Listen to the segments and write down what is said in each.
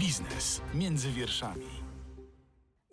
Biznes między wierszami.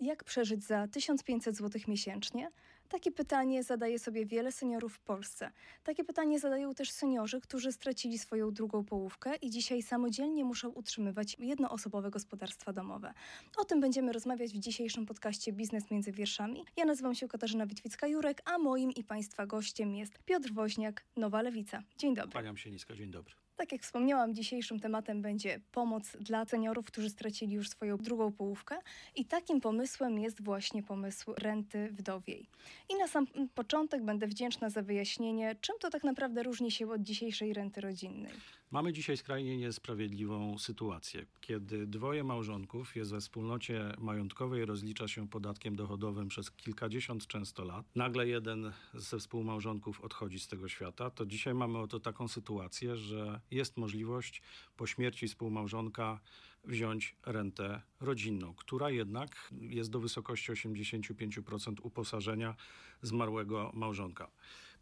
Jak przeżyć za 1500 zł miesięcznie? Takie pytanie zadaje sobie wiele seniorów w Polsce. Takie pytanie zadają też seniorzy, którzy stracili swoją drugą połówkę i dzisiaj samodzielnie muszą utrzymywać jednoosobowe gospodarstwa domowe. O tym będziemy rozmawiać w dzisiejszym podcaście Biznes między wierszami. Ja nazywam się Katarzyna Witwicka-Jurek, a moim i Państwa gościem jest Piotr Woźniak, Nowa Lewica. Dzień dobry. Kłaniam się nisko, dzień dobry. Tak jak wspomniałam, dzisiejszym tematem będzie pomoc dla seniorów, którzy stracili już swoją drugą połówkę i takim pomysłem jest właśnie pomysł renty wdowiej. I na sam początek będę wdzięczna za wyjaśnienie, czym to tak naprawdę różni się od dzisiejszej renty rodzinnej. Mamy dzisiaj skrajnie niesprawiedliwą sytuację, kiedy dwoje małżonków jest we wspólnocie majątkowej, rozlicza się podatkiem dochodowym przez kilkadziesiąt często lat. Nagle jeden ze współmałżonków odchodzi z tego świata, to dzisiaj mamy oto taką sytuację, że jest możliwość po śmierci współmałżonka wziąć rentę rodzinną, która jednak jest do wysokości 85% uposażenia zmarłego małżonka.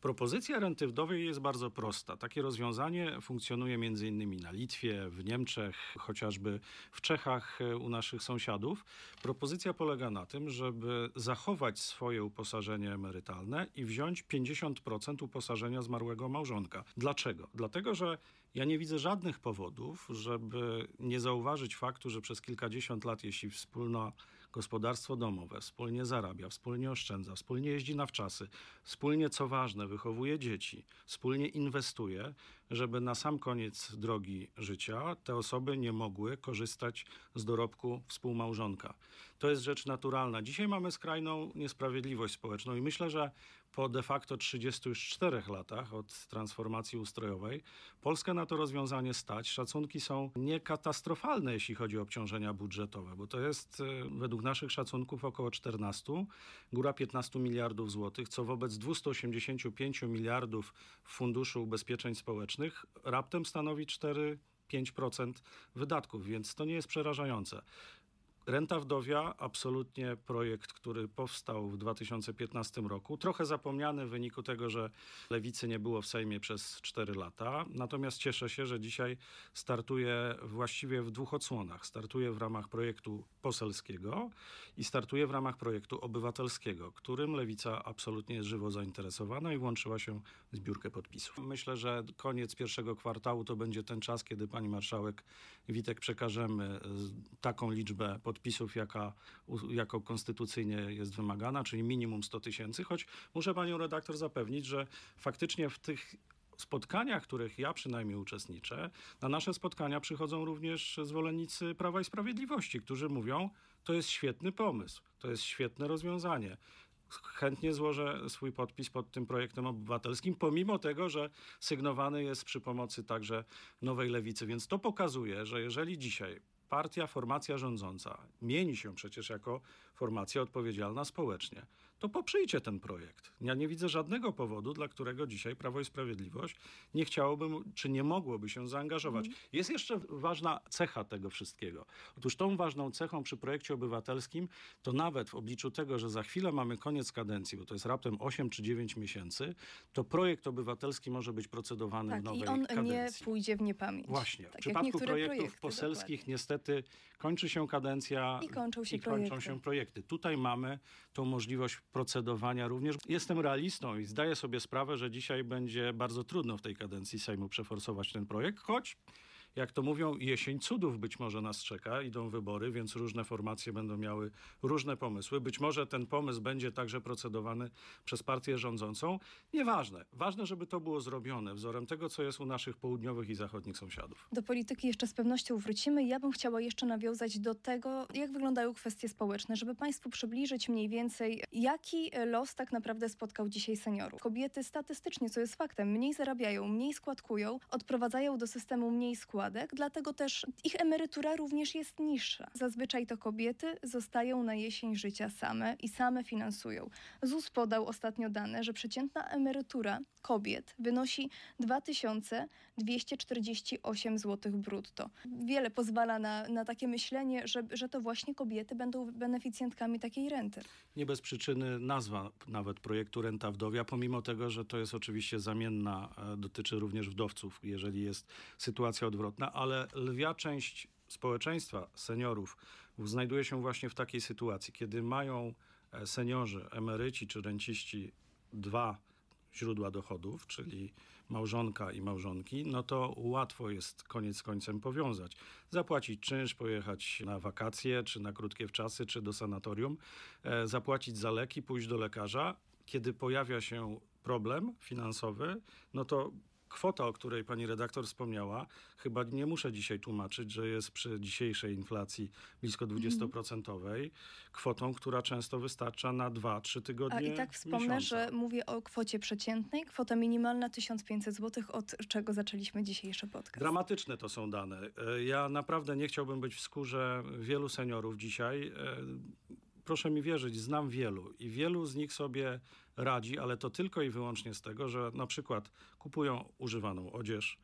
Propozycja renty wdowej jest bardzo prosta. Takie rozwiązanie funkcjonuje m.in. na Litwie, w Niemczech, chociażby w Czechach e, u naszych sąsiadów. Propozycja polega na tym, żeby zachować swoje uposażenie emerytalne i wziąć 50% uposażenia zmarłego małżonka. Dlaczego? Dlatego, że ja nie widzę żadnych powodów, żeby nie zauważyć faktu, że przez kilkadziesiąt lat, jeśli wspólne gospodarstwo domowe wspólnie zarabia, wspólnie oszczędza, wspólnie jeździ na wczasy, wspólnie, co ważne, wychowuje dzieci, wspólnie inwestuje, żeby na sam koniec drogi życia te osoby nie mogły korzystać z dorobku współmałżonka. To jest rzecz naturalna. Dzisiaj mamy skrajną niesprawiedliwość społeczną i myślę, że po de facto 34 latach od transformacji ustrojowej Polskę na to rozwiązanie stać. Szacunki są niekatastrofalne, jeśli chodzi o obciążenia budżetowe, bo to jest e, według naszych szacunków około 14, góra 15 miliardów złotych, co wobec 285 miliardów Funduszu Ubezpieczeń Społecznych raptem stanowi 4 5% wydatków, więc to nie jest przerażające. Renta wdowia, absolutnie projekt, który powstał w 2015 roku. Trochę zapomniany w wyniku tego, że lewicy nie było w Sejmie przez 4 lata. Natomiast cieszę się, że dzisiaj startuje właściwie w dwóch odsłonach. Startuje w ramach projektu poselskiego i startuje w ramach projektu obywatelskiego, którym lewica absolutnie jest żywo zainteresowana i włączyła się w zbiórkę podpisów. Myślę, że koniec pierwszego kwartału to będzie ten czas, kiedy pani marszałek Witek przekażemy taką liczbę podpisów podpisów, jaka, jako konstytucyjnie jest wymagana, czyli minimum 100 tysięcy, choć muszę panią redaktor zapewnić, że faktycznie w tych spotkaniach, których ja przynajmniej uczestniczę, na nasze spotkania przychodzą również zwolennicy Prawa i Sprawiedliwości, którzy mówią, to jest świetny pomysł, to jest świetne rozwiązanie chętnie złożę swój podpis pod tym projektem obywatelskim, pomimo tego, że sygnowany jest przy pomocy także Nowej Lewicy. Więc to pokazuje, że jeżeli dzisiaj partia, formacja rządząca. Mieni się przecież jako formacja odpowiedzialna społecznie, to poprzyjcie ten projekt. Ja nie widzę żadnego powodu, dla którego dzisiaj Prawo i Sprawiedliwość nie chciałoby, czy nie mogłoby się zaangażować. Mm. Jest jeszcze ważna cecha tego wszystkiego. Otóż tą ważną cechą przy projekcie obywatelskim to nawet w obliczu tego, że za chwilę mamy koniec kadencji, bo to jest raptem 8 czy 9 miesięcy, to projekt obywatelski może być procedowany tak, w nowej i on kadencji. nie pójdzie w niepamięć. Właśnie. Tak w przypadku projektów projekty, poselskich dokładnie. niestety niestety kończy się kadencja i kończą się, i projekty. kończą się projekty. Tutaj mamy tą możliwość procedowania również. Jestem realistą i zdaję sobie sprawę, że dzisiaj będzie bardzo trudno w tej kadencji Sejmu przeforsować ten projekt, choć jak to mówią, jesień cudów być może nas czeka, idą wybory, więc różne formacje będą miały różne pomysły. Być może ten pomysł będzie także procedowany przez partię rządzącą. Nieważne. Ważne, żeby to było zrobione wzorem tego, co jest u naszych południowych i zachodnich sąsiadów. Do polityki jeszcze z pewnością wrócimy. Ja bym chciała jeszcze nawiązać do tego, jak wyglądają kwestie społeczne, żeby Państwu przybliżyć mniej więcej, jaki los tak naprawdę spotkał dzisiaj seniorów. Kobiety statystycznie, co jest faktem, mniej zarabiają, mniej składkują, odprowadzają do systemu mniej składek składek, dlatego też ich emerytura również jest niższa. Zazwyczaj to kobiety zostają na jesień życia same i same finansują. ZUS podał ostatnio dane, że przeciętna emerytura kobiet wynosi 2248 zł brutto. Wiele pozwala na, na takie myślenie, że, że to właśnie kobiety będą beneficjentkami takiej renty. Nie bez przyczyny nazwa nawet projektu Renta Wdowia, pomimo tego, że to jest oczywiście zamienna, e, dotyczy również wdowców, jeżeli jest sytuacja odwrotna, ale lwia część społeczeństwa, seniorów znajduje się właśnie w takiej sytuacji, kiedy mają e, seniorzy, emeryci czy renciści dwa źródła dochodów, czyli małżonka i małżonki, no to łatwo jest koniec końcem powiązać. Zapłacić czynsz, pojechać na wakacje, czy na krótkie wczasy, czy do sanatorium, e, zapłacić za leki, pójść do lekarza. Kiedy pojawia się problem finansowy, no to kwota, o której pani redaktor wspomniała, chyba nie muszę dzisiaj tłumaczyć, że jest przy dzisiejszej inflacji blisko 20% kwotą, która często wystarcza na 2-3 tygodnie. A i tak wspomnę, miesiąca. że mówię o kwocie przeciętnej. Kwota minimalna 1500 zł, od czego zaczęliśmy dzisiejszy podcast. Dramatyczne to są dane. E, Ja naprawdę nie chciałbym być w skórze wielu seniorów dzisiaj. E, Proszę mi wierzyć, znam wielu i wielu z nich sobie radzi, ale to tylko i wyłącznie z tego, że na przykład kupują używaną odzież,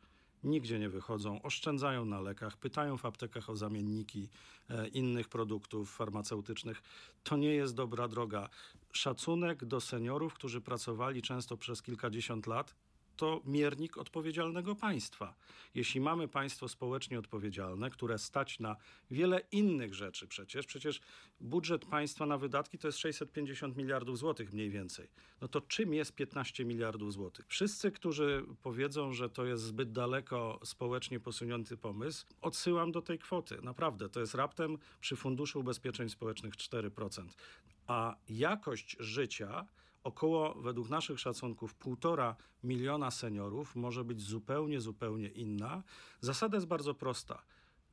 nigdzie nie wychodzą, oszczędzają na lekach, pytają w aptekach o zamienniki e, innych produktów farmaceutycznych. To nie jest dobra droga. Szacunek do seniorów, którzy pracowali często przez kilkadziesiąt lat, to miernik odpowiedzialnego państwa. Jeśli mamy państwo społecznie odpowiedzialne, które stać na wiele innych rzeczy przecież, przecież budżet państwa na wydatki to jest 650 miliardów złotych mniej więcej. No to czym jest 15 miliardów złotych? Wszyscy, którzy powiedzą, że to jest zbyt daleko społecznie posunięty pomysł, odsyłam do tej kwoty. Naprawdę, to jest raptem przy Funduszu Ubezpieczeń Społecznych 4%. A jakość życia około, według naszych szacunków, półtora miliona seniorów może być zupełnie, zupełnie inna. Zasada jest bardzo prosta.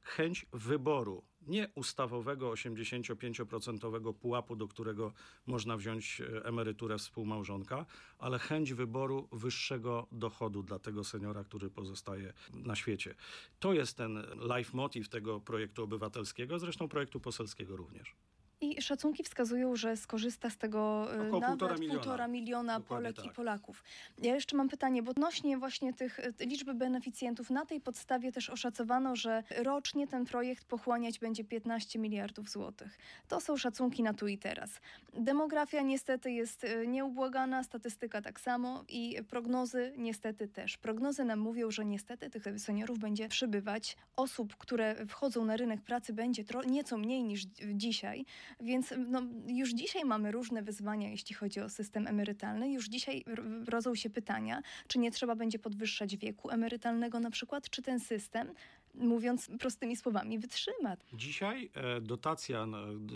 Chęć wyboru, nie ustawowego 85% pułapu, do którego można wziąć e, emeryturę współmałżonka, ale chęć wyboru wyższego dochodu dla tego seniora, który pozostaje na świecie. To jest ten life motive tego projektu obywatelskiego, zresztą projektu poselskiego również. I szacunki wskazują, że skorzysta z tego e, Około nawet półtora miliona. półtora miliona Polek i tak. Polaków. Ja jeszcze mam pytanie, bo odnośnie właśnie tych e, liczby beneficjentów, na tej podstawie też oszacowano, że rocznie ten projekt pochłaniać będzie 15 miliardów złotych. To są szacunki na tu i teraz. Demografia niestety jest e, nieubłagana, statystyka tak samo i prognozy niestety też. Prognozy nam mówią, że niestety tych seniorów będzie przybywać. Osób, które wchodzą na rynek pracy będzie nieco mniej niż dzisiaj. Więc no, już dzisiaj mamy różne wyzwania, jeśli chodzi o system emerytalny. Już dzisiaj rodzą się pytania, czy nie trzeba będzie podwyższać wieku emerytalnego na przykład, czy ten system, mówiąc prostymi słowami, wytrzyma. Dzisiaj e, dotacja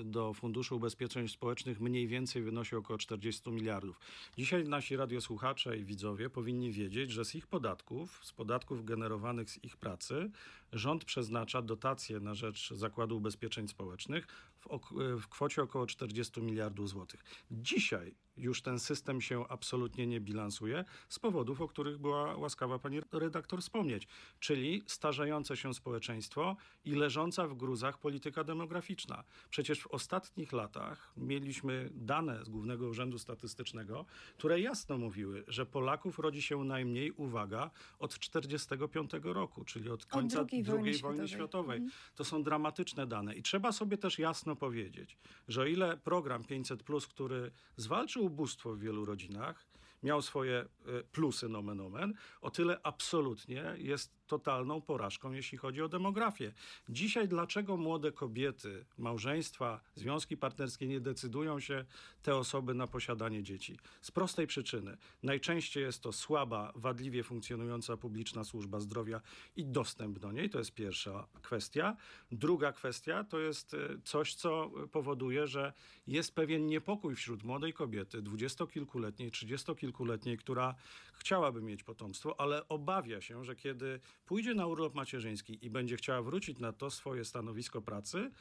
do Funduszu Ubezpieczeń Społecznych mniej więcej wynosi około 40 miliardów. Dzisiaj nasi radiosłuchacze i widzowie powinni wiedzieć, że z ich podatków, z podatków generowanych z ich pracy, rząd przeznacza dotacje na rzecz Zakładu Ubezpieczeń Społecznych w, e, w kwocie około 40 miliardów złotych. Dzisiaj już ten system się absolutnie nie bilansuje z powodów, o których była łaskawa pani redaktor wspomnieć, czyli starzejące się społeczeństwo i leżąca w gruzach polityka demograficzna. Przecież w ostatnich latach mieliśmy dane z Głównego Urzędu Statystycznego, które jasno mówiły, że Polaków rodzi się najmniej, uwaga, od 45 roku, czyli od końca II wojny wojny światowej. światowej. Mhm. To są dramatyczne dane i trzeba sobie też jasno powiedzieć, że o ile program 500, który zwalczył ubóstwo w wielu rodzinach, miał swoje e, plusy nomen omen, o tyle absolutnie jest totalną porażką, jeśli chodzi o demografię. Dzisiaj dlaczego młode kobiety, małżeństwa, związki partnerskie nie decydują się te osoby na posiadanie dzieci? Z prostej przyczyny. Najczęściej jest to słaba, wadliwie funkcjonująca publiczna służba zdrowia i dostęp do niej. To jest pierwsza kwestia. Druga kwestia to jest e, coś, co powoduje, że jest pewien niepokój wśród młodej kobiety, dwudziestokilkuletniej, trzydziestokilkuletniej, która chciałaby mieć potomstwo, ale obawia się, że kiedy pójdzie na urlop macierzyński i będzie chciała wrócić na to swoje stanowisko pracy,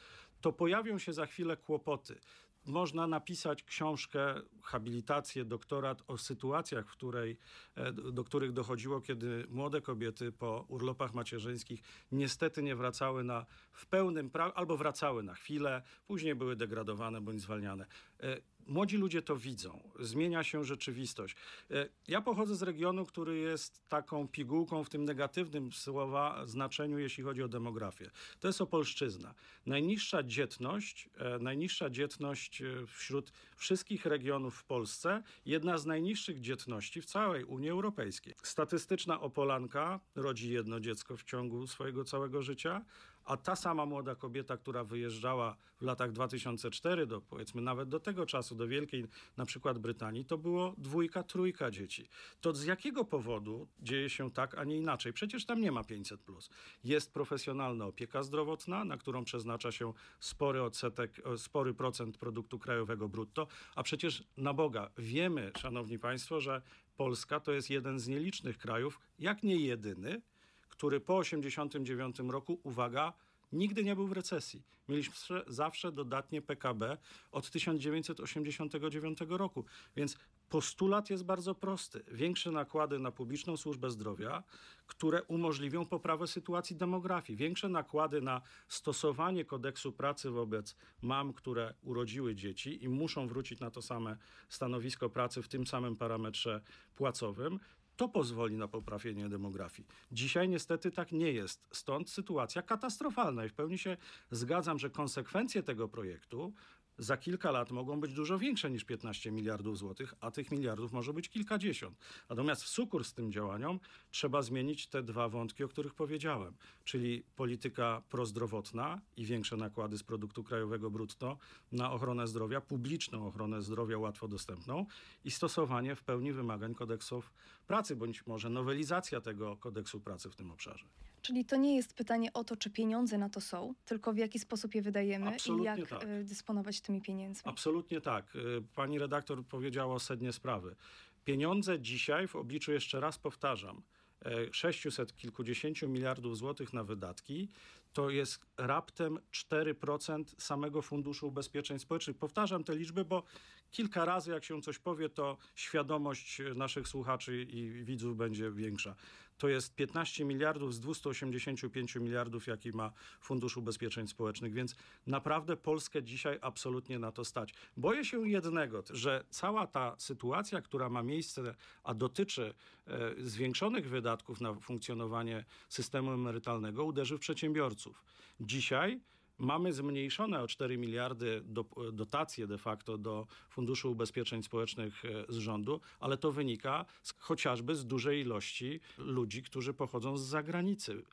to pojawią się za chwilę kłopoty. Można napisać książkę, habilitację, doktorat o sytuacjach, w której, e, do których dochodziło, kiedy młode kobiety po urlopach macierzyńskich niestety nie wracały na w pełnym prawie, albo wracały na chwilę, później były degradowane bądź zwalniane. Młodzi ludzie to widzą. Zmienia się rzeczywistość. E, Ja pochodzę z regionu, który jest taką pigułką w tym negatywnym słowa znaczeniu, jeśli chodzi o demografię. To jest Opolszczyzna. Najniższa dzietność, e, najniższa dzietność e, wśród wszystkich regionów w Polsce, jedna z najniższych dzietności w całej Unii Europejskiej. Statystyczna Opolanka rodzi jedno dziecko w ciągu swojego całego życia, A ta sama młoda kobieta, która wyjeżdżała w latach 2004 do powiedzmy nawet do tego czasu, do Wielkiej na przykład Brytanii, to było dwójka, trójka dzieci. To z jakiego powodu dzieje się tak, a nie inaczej? Przecież tam nie ma 500. Jest profesjonalna opieka zdrowotna, na którą przeznacza się spory odsetek, e, spory procent produktu krajowego brutto, a przecież na Boga wiemy, szanowni państwo, że Polska to jest jeden z nielicznych krajów, jak nie jedyny, który po 1989 roku, uwaga, nigdy nie był w recesji. Mieliśmy zawsze dodatnie PKB od 1989 roku. Więc postulat jest bardzo prosty. Większe nakłady na publiczną służbę zdrowia, które umożliwią poprawę sytuacji demografii. Większe nakłady na stosowanie kodeksu pracy wobec mam, które urodziły dzieci i muszą wrócić na to same stanowisko pracy w tym samym parametrze płacowym. To pozwoli na poprawienie demografii. Dzisiaj niestety tak nie jest. Stąd sytuacja katastrofalna i w pełni się zgadzam, że konsekwencje tego projektu za kilka lat mogą być dużo większe niż 15 miliardów złotych, a tych miliardów może być kilkadziesiąt. Natomiast w sukurs tym działaniom trzeba zmienić te dwa wątki, o których powiedziałem, czyli polityka prozdrowotna i większe nakłady z produktu krajowego brutto na ochronę zdrowia, publiczną ochronę zdrowia łatwo dostępną i stosowanie w pełni wymagań kodeksów pracy, bądź może nowelizacja tego kodeksu pracy w tym obszarze. Czyli to nie jest pytanie o to, czy pieniądze na to są, tylko w jaki sposób je wydajemy Absolutnie i jak tak. y, dysponować tymi pieniędzmi. Absolutnie tak. Y, Pani redaktor powiedziała o sednie sprawy. Pieniądze dzisiaj w obliczu, jeszcze raz powtarzam, e, 600 kilkudziesięciu miliardów złotych na wydatki, to jest raptem 4% samego Funduszu Ubezpieczeń Społecznych. Powtarzam te liczby, bo kilka razy jak się coś powie, to świadomość naszych słuchaczy i widzów będzie większa. To jest 15 miliardów z 285 miliardów, jaki ma Fundusz Ubezpieczeń Społecznych, więc naprawdę Polskę dzisiaj absolutnie na to stać. Boję się jednego, że cała ta sytuacja, która ma miejsce, a dotyczy e, zwiększonych wydatków na funkcjonowanie systemu emerytalnego, uderzy w przedsiębiorców. Dzisiaj Mamy zmniejszone o 4 miliardy do, dotacje de facto do Funduszu Ubezpieczeń Społecznych e, z rządu, ale to wynika z, chociażby z dużej ilości ludzi, którzy pochodzą z zagranicy.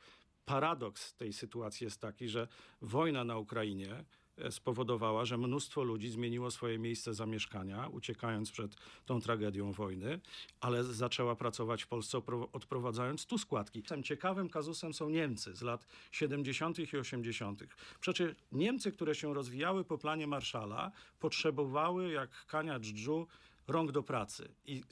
Paradoks tej sytuacji jest taki, że wojna na Ukrainie spowodowała, że mnóstwo ludzi zmieniło swoje miejsce zamieszkania, uciekając przed tą tragedią wojny, ale zaczęła pracować w Polsce, odprowadzając tu składki. Ciekawym kazusem są Niemcy z lat 70. i 80. Przecież Niemcy, które się rozwijały po planie Marszala, potrzebowały jak kania dżdżu rąk do pracy. I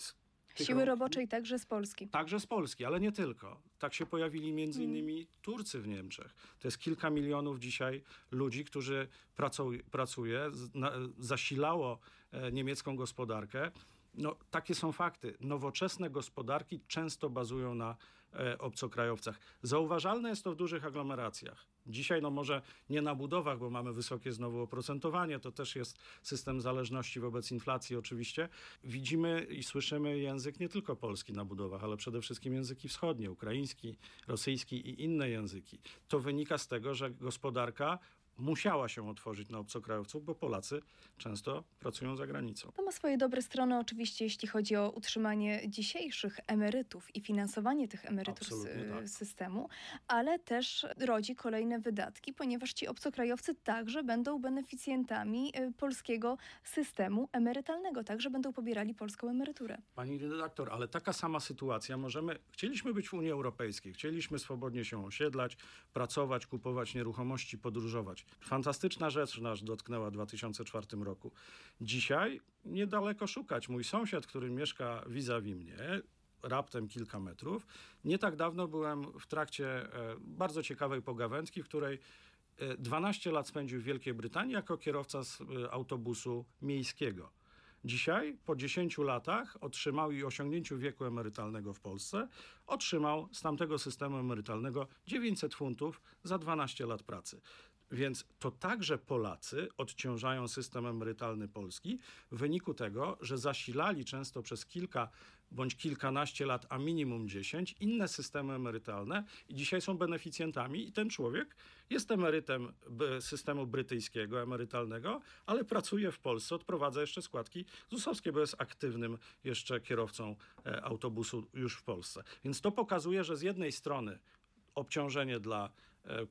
Siły roboczej także z Polski. Także z Polski, ale nie tylko. Tak się pojawili między innymi Turcy w Niemczech. To jest kilka milionów dzisiaj ludzi, którzy pracuj, pracuje, na, zasilało e, niemiecką gospodarkę. No, takie są fakty. Nowoczesne gospodarki często bazują na e, obcokrajowcach. Zauważalne jest to w dużych aglomeracjach. Dzisiaj, no może nie na budowach, bo mamy wysokie znowu oprocentowanie, to też jest system zależności wobec inflacji oczywiście. Widzimy i słyszymy język nie tylko polski na budowach, ale przede wszystkim języki wschodnie, ukraiński, rosyjski i inne języki. To wynika z tego, że gospodarka musiała się otworzyć na obcokrajowców, bo Polacy często pracują za granicą. To ma swoje dobre strony oczywiście, jeśli chodzi o utrzymanie dzisiejszych emerytów i finansowanie tych emerytur z tak. systemu, ale też rodzi kolejne wydatki, ponieważ ci obcokrajowcy także będą beneficjentami y, polskiego systemu emerytalnego, także będą pobierali polską emeryturę. Pani redaktor, ale taka sama sytuacja możemy. Chcieliśmy być w Unii Europejskiej, chcieliśmy swobodnie się osiedlać, pracować, kupować nieruchomości, podróżować. Fantastyczna rzecz nas dotknęła w 2004 roku. Dzisiaj niedaleko szukać. Mój sąsiad, który mieszka vis-a-vis mnie, raptem kilka metrów. Nie tak dawno byłem w trakcie e, bardzo ciekawej pogawędki, w której e, 12 lat spędził w Wielkiej Brytanii jako kierowca z e, autobusu miejskiego. Dzisiaj, po 10 latach, otrzymał i osiągnięciu wieku emerytalnego w Polsce, otrzymał z tamtego systemu emerytalnego 900 funtów za 12 lat pracy. Więc to także Polacy odciążają system emerytalny Polski w wyniku tego, że zasilali często przez kilka bądź kilkanaście lat, a minimum 10, inne systemy emerytalne i dzisiaj są beneficjentami i ten człowiek jest emerytem systemu brytyjskiego emerytalnego, ale pracuje w Polsce, odprowadza jeszcze składki ZUS-owskie, bo jest aktywnym jeszcze kierowcą e, autobusu już w Polsce. Więc to pokazuje, że z jednej strony obciążenie dla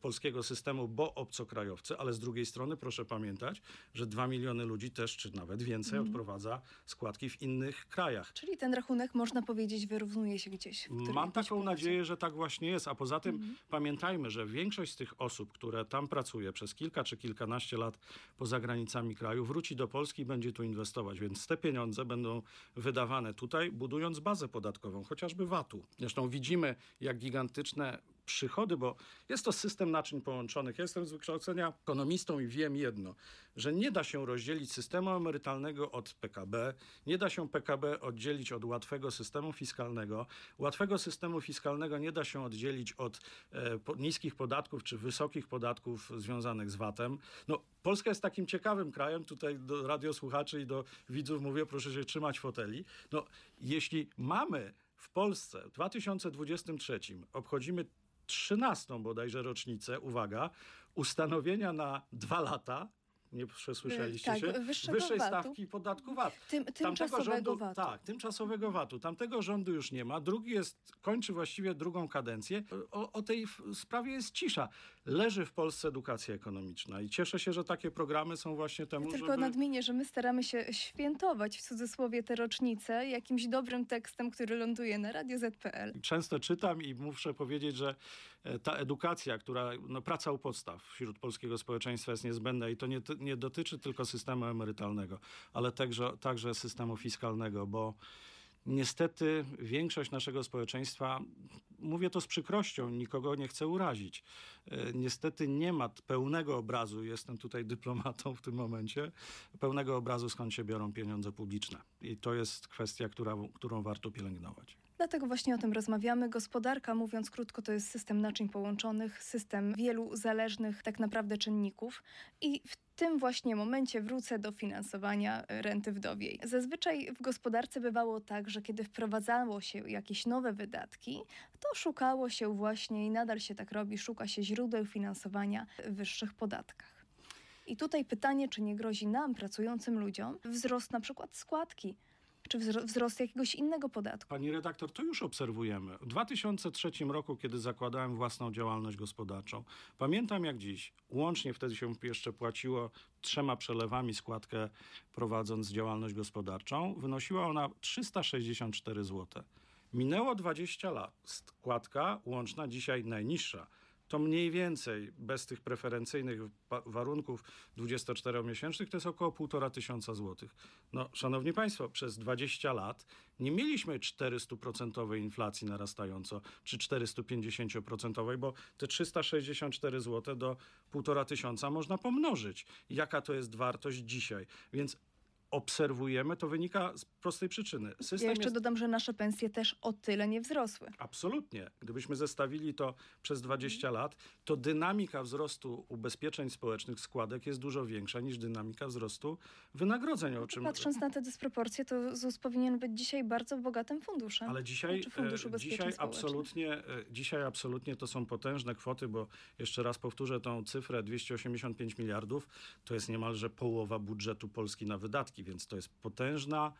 polskiego systemu, bo obcokrajowcy, ale z drugiej strony proszę pamiętać, że 2 miliony ludzi też, czy nawet więcej, odprowadza składki w innych krajach. Czyli ten rachunek, można powiedzieć, wyrównuje się gdzieś. Mam taką punkcie. nadzieję, że tak właśnie jest. A poza tym pamiętajmy, że większość z tych osób, które tam pracuje przez kilka czy kilkanaście lat poza granicami kraju, wróci do Polski i będzie tu inwestować. Więc te pieniądze będą wydawane tutaj, budując bazę podatkową, chociażby VAT-u. Zresztą widzimy, jak gigantyczne przychody, bo jest to system naczyń połączonych. Ja jestem z wykształcenia ekonomistą i wiem jedno, że nie da się rozdzielić systemu emerytalnego od PKB, nie da się PKB oddzielić od łatwego systemu fiskalnego. Łatwego systemu fiskalnego nie da się oddzielić od e, po, niskich podatków czy wysokich podatków związanych z VAT-em. No, Polska jest takim ciekawym krajem, tutaj do radiosłuchaczy i do widzów mówię, proszę się trzymać foteli. No, jeśli mamy w Polsce w 2023 obchodzimy 13 bodajże rocznicę, uwaga, ustanowienia na dwa lata, nie przesłyszeliście tak, się, wyższej VAT-u. stawki podatku VAT. Tym, tymczasowego rządu, VAT-u. Tak, tymczasowego VAT-u. Tamtego rządu już nie ma. Drugi jest, kończy właściwie drugą kadencję. O, o tej sprawie jest cisza. Leży w Polsce edukacja ekonomiczna i cieszę się, że takie programy są właśnie temu, Tylko żeby... nadmienię, że my staramy się świętować w cudzysłowie te rocznice jakimś dobrym tekstem, który ląduje na Radio ZPL. Często czytam i muszę powiedzieć, że ta edukacja, która, no, praca u podstaw wśród polskiego społeczeństwa jest niezbędna i to nie, nie dotyczy tylko systemu emerytalnego, ale także, także systemu fiskalnego, bo niestety większość naszego społeczeństwa, mówię to z przykrością, nikogo nie chcę urazić, e, niestety nie ma pełnego obrazu, jestem tutaj dyplomatą w tym momencie, pełnego obrazu skąd się biorą pieniądze publiczne. I to jest kwestia, która, którą warto pielęgnować. Dlatego właśnie o tym rozmawiamy. Gospodarka, mówiąc krótko, to jest system naczyń połączonych, system wielu zależnych tak naprawdę czynników. I w tym właśnie momencie wrócę do finansowania e, renty wdowiej. Zazwyczaj w gospodarce bywało tak, że kiedy wprowadzało się jakieś nowe wydatki, to szukało się właśnie i nadal się tak robi, szuka się źródeł finansowania w wyższych podatkach. I tutaj pytanie, czy nie grozi nam, pracującym ludziom, wzrost na przykład składki, czy wzro- wzrost jakiegoś innego podatku. Pani redaktor, to już obserwujemy. W 2003 roku, kiedy zakładałem własną działalność gospodarczą, pamiętam jak dziś, łącznie wtedy się jeszcze płaciło trzema przelewami składkę prowadząc działalność gospodarczą, wynosiła ona 364 zł. Minęło 20 lat. Składka łączna dzisiaj najniższa. To mniej więcej, bez tych preferencyjnych wa- warunków 24-miesięcznych, to jest około 1,5 tysiąca złotych. No, szanowni państwo, przez 20 lat nie mieliśmy 400% inflacji narastająco, czy 450%, bo te 364 zł do 1,5 tysiąca można pomnożyć. Jaka to jest wartość dzisiaj? Więc obserwujemy, to wynika z prostej przyczyny. System Ja jeszcze jest... dodam, że nasze pensje też o tyle nie wzrosły. Absolutnie. Gdybyśmy zestawili to przez 20 lat, to dynamika wzrostu ubezpieczeń społecznych, składek jest dużo większa niż dynamika wzrostu wynagrodzeń, o czym... Patrząc na te dysproporcje, to ZUS powinien być dzisiaj bardzo bogatym funduszem. Ale dzisiaj, Znaczy e, dzisiaj, absolutnie, e, dzisiaj absolutnie to są potężne kwoty, bo jeszcze raz powtórzę tą cyfrę 285 miliardów, to jest niemalże połowa budżetu Polski na wydatki, więc to jest potężna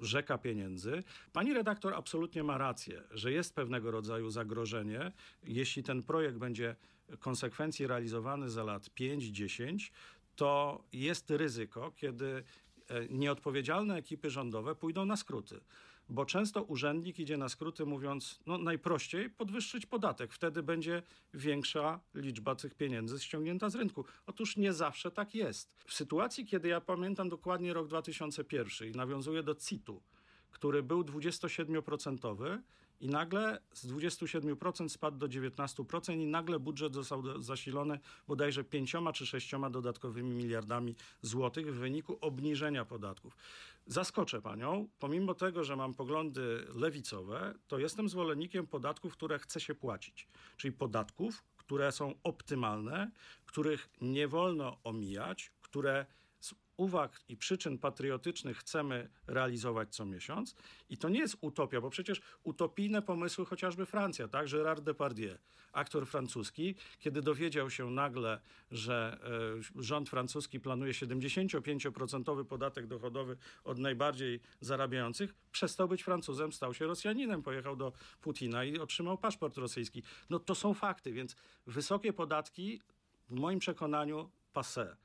rzeka pieniędzy. Pani redaktor absolutnie ma rację, że jest pewnego rodzaju zagrożenie, jeśli ten projekt będzie konsekwencji realizowany za lat 5-10, to jest ryzyko, kiedy e, nieodpowiedzialne ekipy rządowe pójdą na skróty. Bo często urzędnik idzie na skróty mówiąc, no najprościej podwyższyć podatek, wtedy będzie większa liczba tych pieniędzy ściągnięta z rynku. Otóż nie zawsze tak jest. W sytuacji, kiedy ja pamiętam dokładnie rok 2001 i nawiązuję do CIT-u, który był 27% i nagle z 27% spadł do 19% i nagle budżet został zasilony bodajże 5 czy 6 dodatkowymi miliardami złotych w wyniku obniżenia podatków. Zaskoczę panią, pomimo tego, że mam poglądy lewicowe, to jestem zwolennikiem podatków, które chce się płacić. Czyli podatków, które są optymalne, których nie wolno omijać, które uwag i przyczyn patriotycznych chcemy realizować co miesiąc. I to nie jest utopia, bo przecież utopijne pomysły chociażby Francja, tak? Gérard Depardieu, aktor francuski, kiedy dowiedział się nagle, że e, rząd francuski planuje 75% podatek dochodowy od najbardziej zarabiających, przestał być Francuzem, stał się Rosjaninem, pojechał do Putina i otrzymał paszport rosyjski. No to są fakty, więc wysokie podatki w moim przekonaniu passé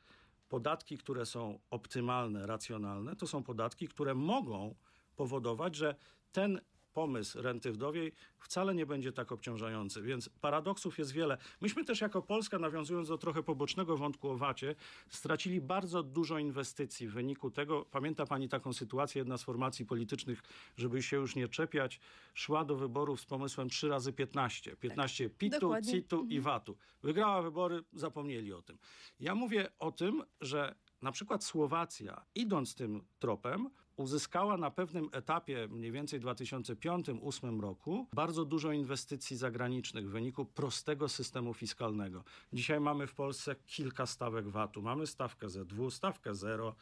podatki, które są optymalne, racjonalne, to są podatki, które mogą powodować, że ten pomysł renty wdowiej wcale nie będzie tak obciążający. Więc paradoksów jest wiele. Myśmy też jako Polska, nawiązując do trochę pobocznego wątku o VAT-ie, stracili bardzo dużo inwestycji w wyniku tego. Pamięta pani taką sytuację, jedna z formacji politycznych, żeby się już nie czepiać, szła do wyborów z pomysłem 3 razy 15. 15 tak, PIT-u, CIT-u i VAT-u. Wygrała wybory, zapomnieli o tym. Ja mówię o tym, że na przykład Słowacja, idąc tym tropem, uzyskała na pewnym etapie, mniej więcej w 2005-2008 roku, bardzo dużo inwestycji zagranicznych w wyniku prostego systemu fiskalnego. Dzisiaj mamy w Polsce kilka stawek VAT-u. Mamy stawkę Z2, stawkę 0,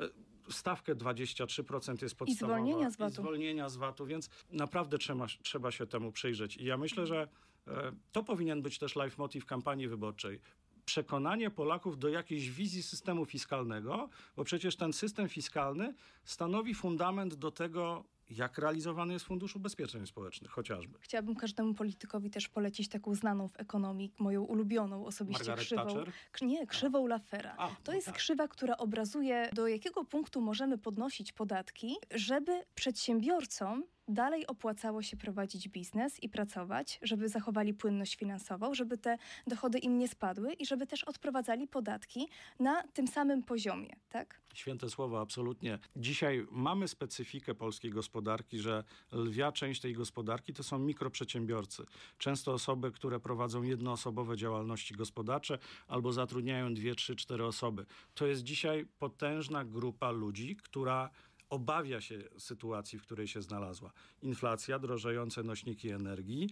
e, stawkę 23% jest podstawowa. I zwolnienia z VAT-u. Zwolnienia z VAT-u, więc naprawdę trzeba, trzeba się temu przyjrzeć. I ja myślę, że e, to powinien być też leitmotiv kampanii wyborczej przekonanie Polaków do jakiejś wizji systemu fiskalnego, bo przecież ten system fiskalny stanowi fundament do tego, jak realizowany jest Fundusz Ubezpieczeń Społecznych chociażby. Chciałabym każdemu politykowi też polecić taką znaną w ekonomii, moją ulubioną osobiście Margaret krzywą. Thatcher? Nie, krzywą Lafera. A, to no jest tak. krzywa, która obrazuje do jakiego punktu możemy podnosić podatki, żeby przedsiębiorcom dalej opłacało się prowadzić biznes i pracować, żeby zachowali płynność finansową, żeby te dochody im nie spadły i żeby też odprowadzali podatki na tym samym poziomie, tak? Święte słowa, absolutnie. Dzisiaj mamy specyfikę polskiej gospodarki, że lwia część tej gospodarki to są mikroprzedsiębiorcy. Często osoby, które prowadzą jednoosobowe działalności gospodarcze albo zatrudniają dwie, trzy, cztery osoby. To jest dzisiaj potężna grupa ludzi, która obawia się sytuacji, w której się znalazła. Inflacja, drożejące nośniki energii,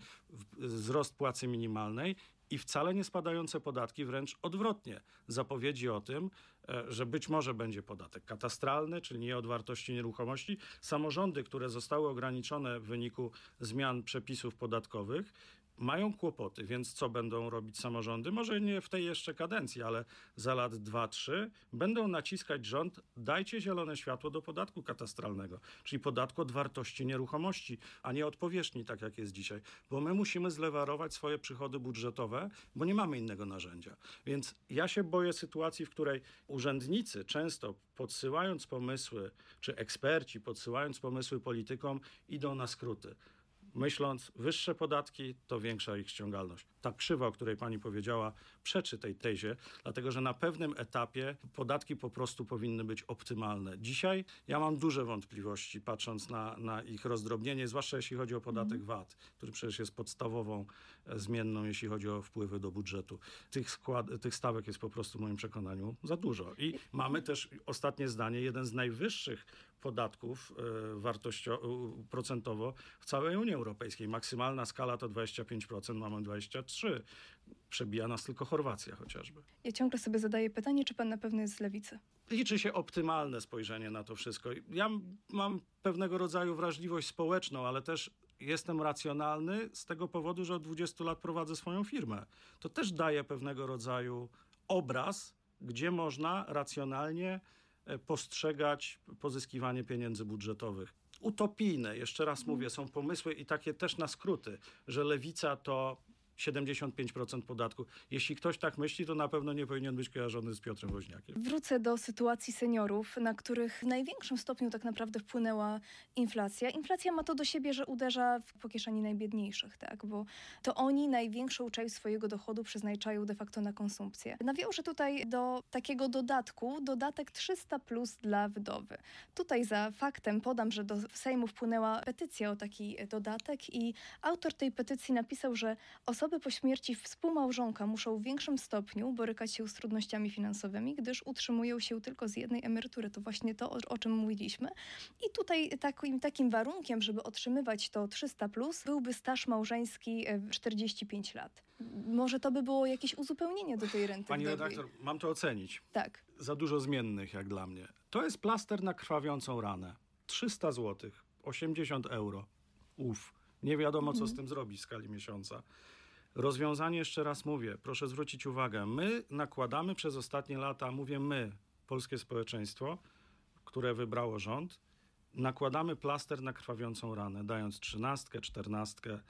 wzrost płacy minimalnej i wcale nie spadające podatki, wręcz odwrotnie. Zapowiedzi o tym, e, że być może będzie podatek katastralny, czyli nie od wartości nieruchomości. Samorządy, które zostały ograniczone w wyniku zmian przepisów podatkowych, mają kłopoty, więc co będą robić samorządy? Może nie w tej jeszcze kadencji, ale za lat 2-3 będą naciskać rząd, dajcie zielone światło do podatku katastralnego, czyli podatku od wartości nieruchomości, a nie od powierzchni, tak jak jest dzisiaj. Bo my musimy zlewarować swoje przychody budżetowe, bo nie mamy innego narzędzia. Więc ja się boję sytuacji, w której urzędnicy często podsyłając pomysły, czy eksperci podsyłając pomysły politykom, idą na skróty myśląc, wyższe podatki to większa ich ściągalność. Ta krzywa, o której pani powiedziała, przeczy tej tezie, dlatego że na pewnym etapie podatki po prostu powinny być optymalne. Dzisiaj ja mam duże wątpliwości, patrząc na, na ich rozdrobnienie, zwłaszcza jeśli chodzi o podatek VAT, który przecież jest podstawową e, zmienną, jeśli chodzi o wpływy do budżetu. Tych, skład, tych stawek jest po prostu w moim przekonaniu za dużo. I mamy też, ostatnie zdanie, jeden z najwyższych podatków e, wartościo, procentowo w całej Unii Europejskiej. Maksymalna skala to 25%, mamy 23%. Przebija nas tylko Chorwacja chociażby. Ja ciągle sobie zadaję pytanie, czy pan na pewno jest z lewicy? Liczy się optymalne spojrzenie na to wszystko. Ja mam pewnego rodzaju wrażliwość społeczną, ale też jestem racjonalny z tego powodu, że od 20 lat prowadzę swoją firmę. To też daje pewnego rodzaju obraz, gdzie można racjonalnie e, postrzegać pozyskiwanie pieniędzy budżetowych. Utopijne, jeszcze raz mówię, są pomysły i takie też na skróty, że lewica to 75% podatku. Jeśli ktoś tak myśli, to na pewno nie powinien być kojarzony z Piotrem Woźniakiem. Wrócę do sytuacji seniorów, na których w największym stopniu tak naprawdę wpłynęła inflacja. Inflacja ma to do siebie, że uderza w po kieszeni najbiedniejszych, tak? bo to oni największą część swojego dochodu przeznaczają de facto na konsumpcję. Nawiążę tutaj do takiego dodatku, dodatek 300 plus dla wdowy. Tutaj za faktem podam, że do Sejmu wpłynęła petycja o taki dodatek i autor tej petycji napisał, że osoby Osoby po śmierci współmałżonka muszą w większym stopniu borykać się z trudnościami finansowymi, gdyż utrzymują się tylko z jednej emerytury. To właśnie to, o, o czym mówiliśmy. I tutaj takim, takim warunkiem, żeby otrzymywać to 300, plus, byłby staż małżeński e, 45 lat. Może to by było jakieś uzupełnienie do tej renty Pani redaktor, mam to ocenić. Tak. Za dużo zmiennych jak dla mnie. To jest plaster na krwawiącą ranę. 300 zł, 80 euro. Uf, nie wiadomo co z tym zrobić w skali miesiąca. Rozwiązanie, jeszcze raz mówię, proszę zwrócić uwagę, my nakładamy przez ostatnie lata, mówię my, polskie społeczeństwo, które wybrało rząd, nakładamy plaster na krwawiącą ranę, dając trzynastkę, czternastkę,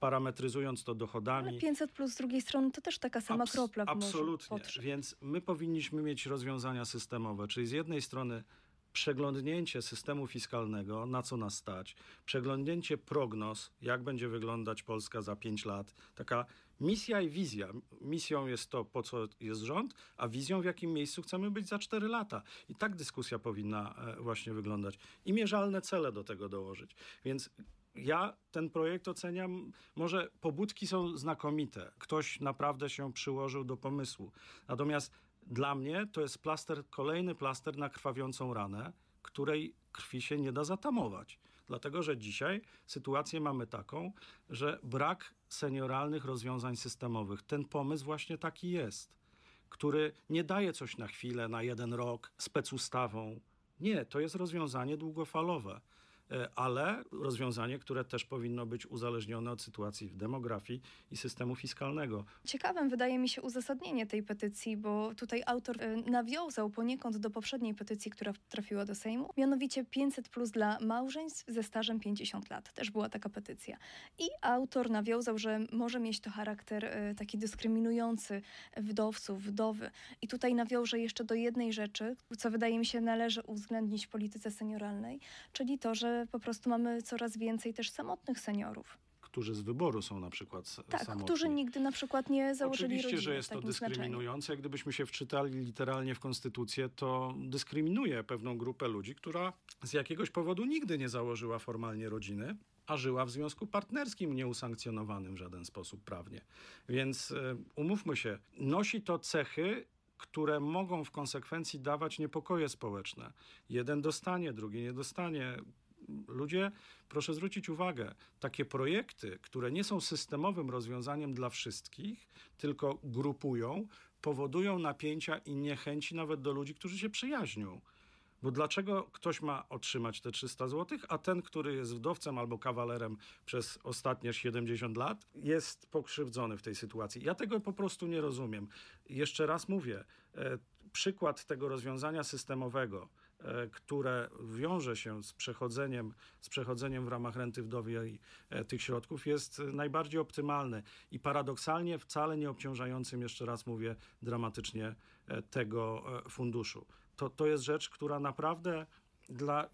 parametryzując to dochodami. Ale 500 plus z drugiej strony to też taka sama Abs- kropla Absolutnie. Więc my powinniśmy mieć rozwiązania systemowe, czyli z jednej strony przeglądnięcie systemu fiskalnego, na co nas stać, przeglądnięcie prognoz, jak będzie wyglądać Polska za 5 lat. Taka misja i wizja. Misją jest to, po co jest rząd, a wizją, w jakim miejscu chcemy być za 4 lata. I tak dyskusja powinna e, właśnie wyglądać. I mierzalne cele do tego dołożyć. Więc ja ten projekt oceniam, może pobudki są znakomite. Ktoś naprawdę się przyłożył do pomysłu. Natomiast dla mnie to jest plaster, kolejny plaster na krwawiącą ranę, której krwi się nie da zatamować. Dlatego, że dzisiaj sytuację mamy taką, że brak senioralnych rozwiązań systemowych. Ten pomysł właśnie taki jest, który nie daje coś na chwilę, na jeden rok, specustawą. Nie, to jest rozwiązanie długofalowe ale rozwiązanie, które też powinno być uzależnione od sytuacji w demografii i systemu fiskalnego. Ciekawym wydaje mi się uzasadnienie tej petycji, bo tutaj autor e, nawiązał poniekąd do poprzedniej petycji, która trafiła do Sejmu, mianowicie 500 plus dla małżeństw ze stażem 50 lat. Też była taka petycja. I autor nawiązał, że może mieć to charakter e, taki dyskryminujący wdowców, wdowy. I tutaj nawiąże jeszcze do jednej rzeczy, co wydaje mi się należy uwzględnić w polityce senioralnej, czyli to, że po prostu mamy coraz więcej też samotnych seniorów. którzy z wyboru są na przykład Tak, samotni. którzy nigdy na przykład nie założyli Oczywiście, rodziny że jest to takim znaczeniu. dyskryminujące. Gdybyśmy się wczytali literalnie w konstytucję, to dyskryminuje pewną grupę ludzi, która z jakiegoś powodu nigdy nie założyła formalnie rodziny, a żyła w związku partnerskim nieusankcjonowanym w żaden sposób prawnie. Więc e, umówmy się, nosi to cechy, które mogą w konsekwencji dawać niepokoje społeczne. Jeden dostanie, drugi nie dostanie. Ludzie, proszę zwrócić uwagę, takie projekty, które nie są systemowym rozwiązaniem dla wszystkich, tylko grupują, powodują napięcia i niechęci nawet do ludzi, którzy się przyjaźnią. Bo dlaczego ktoś ma otrzymać te 300 zł, a ten, który jest wdowcem albo kawalerem przez ostatnie 70 lat, jest pokrzywdzony w tej sytuacji? Ja tego po prostu nie rozumiem. Jeszcze raz mówię, e, przykład tego rozwiązania systemowego, które wiąże się z przechodzeniem, z przechodzeniem w ramach renty wdowiej e, tych środków, jest e, najbardziej optymalny i paradoksalnie wcale nie obciążającym, jeszcze raz mówię, dramatycznie e, tego e, funduszu. To, to jest rzecz, która naprawdę dla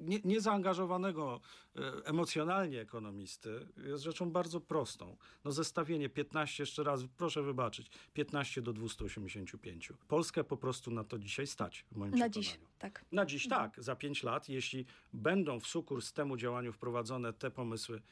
nie, niezaangażowanego e, emocjonalnie ekonomisty jest rzeczą bardzo prostą. No zestawienie 15, jeszcze raz, proszę wybaczyć, 15 do 285. Polskę po prostu na to dzisiaj stać, w moim Na przekonaniu. dziś, tak. Na dziś tak, za pięć lat, jeśli będą w sukurs temu działaniu wprowadzone te pomysły,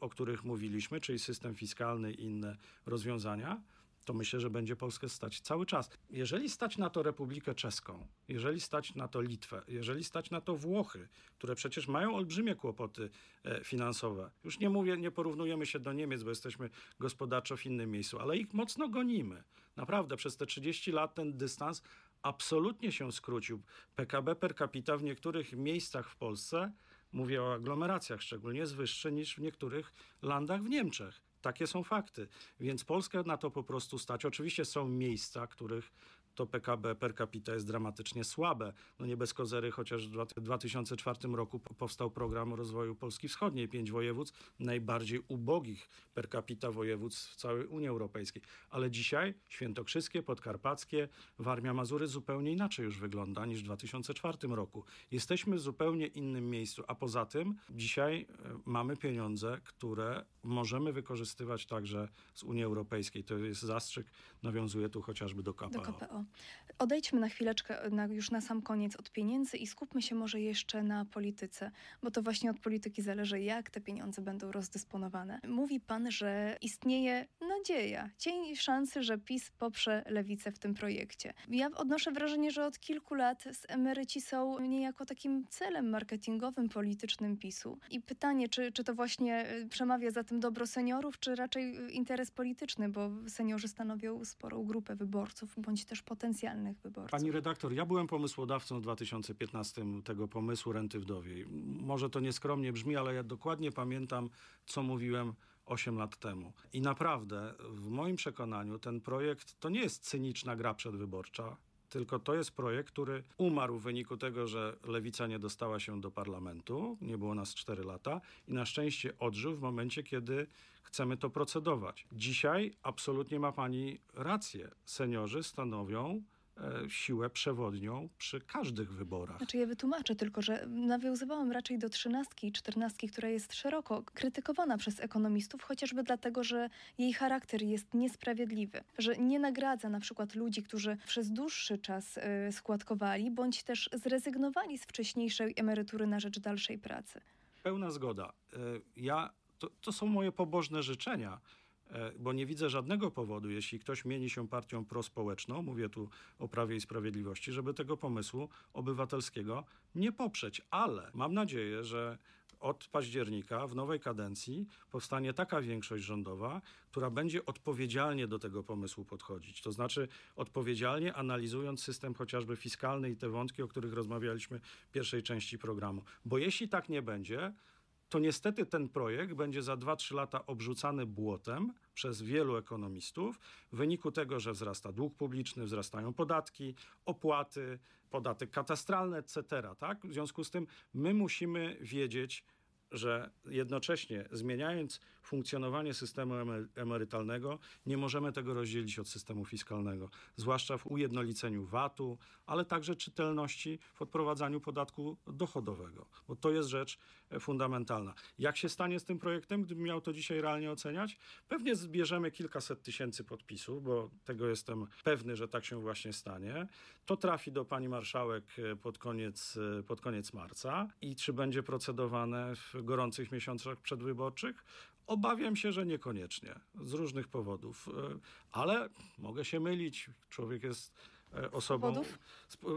o których mówiliśmy, czyli system fiskalny i inne rozwiązania, to myślę, że będzie Polskę stać cały czas. Jeżeli stać na to Republikę Czeską, jeżeli stać na to Litwę, jeżeli stać na to Włochy, które przecież mają olbrzymie kłopoty e, finansowe, już nie mówię, nie porównujemy się do Niemiec, bo jesteśmy gospodarczo w innym miejscu, ale ich mocno gonimy. Naprawdę, przez te 30 lat ten dystans absolutnie się skrócił. PKB per capita w niektórych miejscach w Polsce, mówię o aglomeracjach szczególnie, jest wyższy niż w niektórych landach w Niemczech. Takie są fakty. Więc Polskę na to po prostu stać. Oczywiście są miejsca, których to PKB per capita jest dramatycznie słabe. No nie bez kozery, chociaż w dwa- 2004 roku po- powstał program rozwoju Polski Wschodniej, pięć województw, najbardziej ubogich per capita województw w całej Unii Europejskiej. Ale dzisiaj świętokrzyskie, podkarpackie, Warmia, Mazury zupełnie inaczej już wygląda niż w 2004 roku. Jesteśmy w zupełnie innym miejscu, a poza tym dzisiaj e, mamy pieniądze, które możemy wykorzystywać także z Unii Europejskiej. To jest zastrzyk, nawiązuje tu chociażby do KPO. Do KPO. Odejdźmy na chwileczkę, na, już na sam koniec od pieniędzy i skupmy się może jeszcze na polityce, bo to właśnie od polityki zależy, jak te pieniądze będą rozdysponowane. Mówi pan, że istnieje nadzieja, cień szansy, że PiS poprze lewicę w tym projekcie. Ja odnoszę wrażenie, że od kilku lat emeryci są niejako takim celem marketingowym, politycznym PiSu. I pytanie, czy, czy to właśnie y, przemawia za tym dobro seniorów, czy raczej y, interes polityczny, bo seniorzy stanowią sporą grupę wyborców, bądź też potencjalnych wyborców. Pani redaktor, ja byłem pomysłodawcą w 2015 tego pomysłu renty wdowiej. Może to nieskromnie brzmi, ale ja dokładnie pamiętam, co mówiłem 8 lat temu. I naprawdę, w moim przekonaniu, ten projekt to nie jest cyniczna gra przedwyborcza, tylko to jest projekt, który umarł w wyniku tego, że lewica nie dostała się do parlamentu, nie było nas 4 lata i na szczęście odżył w momencie, kiedy chcemy to procedować. Dzisiaj absolutnie ma pani rację. Seniorzy stanowią siłę przewodnią przy każdych wyborach. Znaczy ja wytłumaczę tylko, że nawiązywałam raczej do trzynastki i czternastki, która jest szeroko krytykowana przez ekonomistów, chociażby dlatego, że jej charakter jest niesprawiedliwy, że nie nagradza na przykład ludzi, którzy przez dłuższy czas y, składkowali, bądź też zrezygnowali z wcześniejszej emerytury na rzecz dalszej pracy. Pełna zgoda. E, Ja, to, to są moje pobożne życzenia, e, bo nie widzę żadnego powodu, jeśli ktoś mieni się partią prospołeczną, mówię tu o Prawie i Sprawiedliwości, żeby tego pomysłu obywatelskiego nie poprzeć. Ale mam nadzieję, że od października w nowej kadencji powstanie taka większość rządowa, która będzie odpowiedzialnie do tego pomysłu podchodzić. To znaczy odpowiedzialnie analizując system chociażby fiskalny i te wątki, o których rozmawialiśmy w pierwszej części programu. Bo jeśli tak nie będzie, to niestety ten projekt będzie za 2-3 lata obrzucany błotem przez wielu ekonomistów w wyniku tego, że wzrasta dług publiczny, wzrastają podatki, opłaty, podatek katastralny, etc. Tak? W związku z tym my musimy wiedzieć, że jednocześnie zmieniając funkcjonowanie systemu emer- emerytalnego, nie możemy tego rozdzielić od systemu fiskalnego, zwłaszcza w ujednoliceniu VAT-u, ale także czytelności w odprowadzaniu podatku dochodowego, bo to jest rzecz fundamentalna. Jak się stanie z tym projektem, gdybym miał to dzisiaj realnie oceniać? Pewnie zbierzemy kilkaset tysięcy podpisów, bo tego jestem pewny, że tak się właśnie stanie. To trafi do pani marszałek e, pod koniec, e, pod koniec marca i czy będzie procedowane w gorących miesiącach przedwyborczych? Obawiam się, że niekoniecznie, z różnych powodów, E, ale mogę się mylić. Człowiek jest e, osobą. powodów?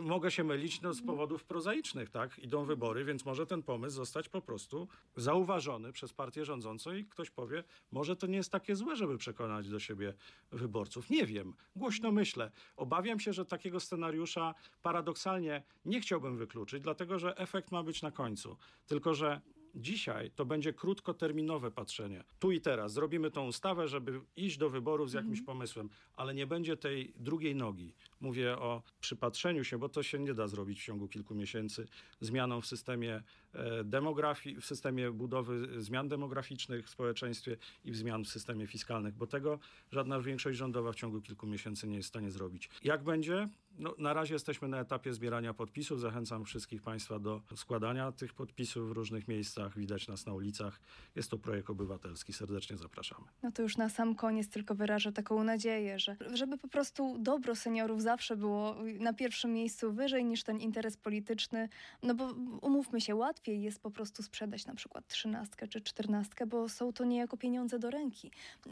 Mogę się mylić no, z powodów prozaicznych, tak? Idą wybory, więc może ten pomysł zostać po prostu zauważony przez partię rządzącą i ktoś powie, może to nie jest takie złe, żeby przekonać do siebie wyborców. Nie wiem, głośno myślę. Obawiam się, że takiego scenariusza paradoksalnie nie chciałbym wykluczyć, dlatego że efekt ma być na końcu. Tylko, że Dzisiaj to będzie krótkoterminowe patrzenie. Tu i teraz zrobimy tą ustawę, żeby iść do wyborów z jakimś pomysłem, ale nie będzie tej drugiej nogi. Mówię o przypatrzeniu się, bo to się nie da zrobić w ciągu kilku miesięcy. Zmianą w systemie e, demografii, w systemie budowy zmian demograficznych w społeczeństwie i w zmian w systemie fiskalnych, bo tego żadna większość rządowa w ciągu kilku miesięcy nie jest w stanie zrobić. Jak będzie? No, na razie jesteśmy na etapie zbierania podpisów. Zachęcam wszystkich Państwa do składania tych podpisów w różnych miejscach. Widać nas na ulicach. Jest to projekt obywatelski. Serdecznie zapraszamy. No to już na sam koniec tylko wyrażę taką nadzieję, że żeby po prostu dobro seniorów zawsze było na pierwszym miejscu wyżej niż ten interes polityczny, no bo umówmy się, łatwiej jest po prostu sprzedać na przykład trzynastkę czy czternastkę, bo są to niejako pieniądze do ręki.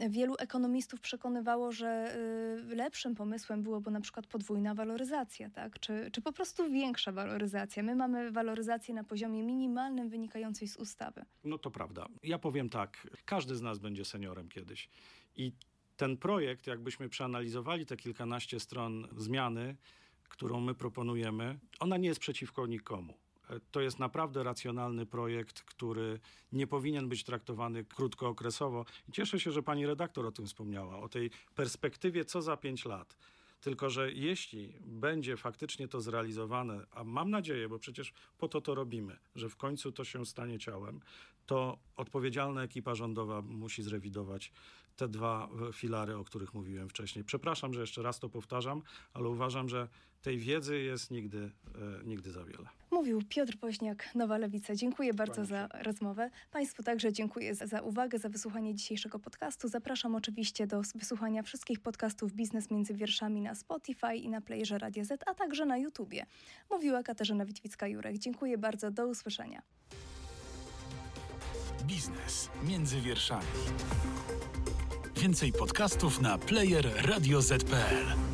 Wielu ekonomistów przekonywało, że y, lepszym pomysłem byłoby na przykład podwójna waloryzacja, tak? Czy, czy po prostu większa waloryzacja. My mamy waloryzację na poziomie minimalnym wynikającej z ustawy. No to prawda. Ja powiem tak. Każdy z nas będzie seniorem kiedyś. I ten projekt, jakbyśmy przeanalizowali te kilkanaście stron zmiany, którą my proponujemy, ona nie jest przeciwko nikomu. E, To jest naprawdę racjonalny projekt, który nie powinien być traktowany krótkookresowo. I cieszę się, że pani redaktor o tym wspomniała, o tej perspektywie co za pięć lat. Tylko, że jeśli będzie faktycznie to zrealizowane, a mam nadzieję, bo przecież po to to robimy, że w końcu to się stanie ciałem, to odpowiedzialna ekipa rządowa musi zrewidować te dwa filary, o których mówiłem wcześniej. Przepraszam, że jeszcze raz to powtarzam, ale uważam, że tej wiedzy jest nigdy, e, nigdy za wiele. Mówił Piotr Woźniak, Nowa Lewica. Dziękuję bardzo za rozmowę. Państwu także dziękuję za, za uwagę, za wysłuchanie dzisiejszego podcastu. Zapraszam oczywiście do wysłuchania wszystkich podcastów Biznes Między Wierszami na Spotify i na playerze Radio Z, a także na YouTubie. Mówiła Katarzyna Witwicka-Jurek. Dziękuję bardzo, do usłyszenia. Biznes między wierszami. Więcej podcastów na player radioz.pl.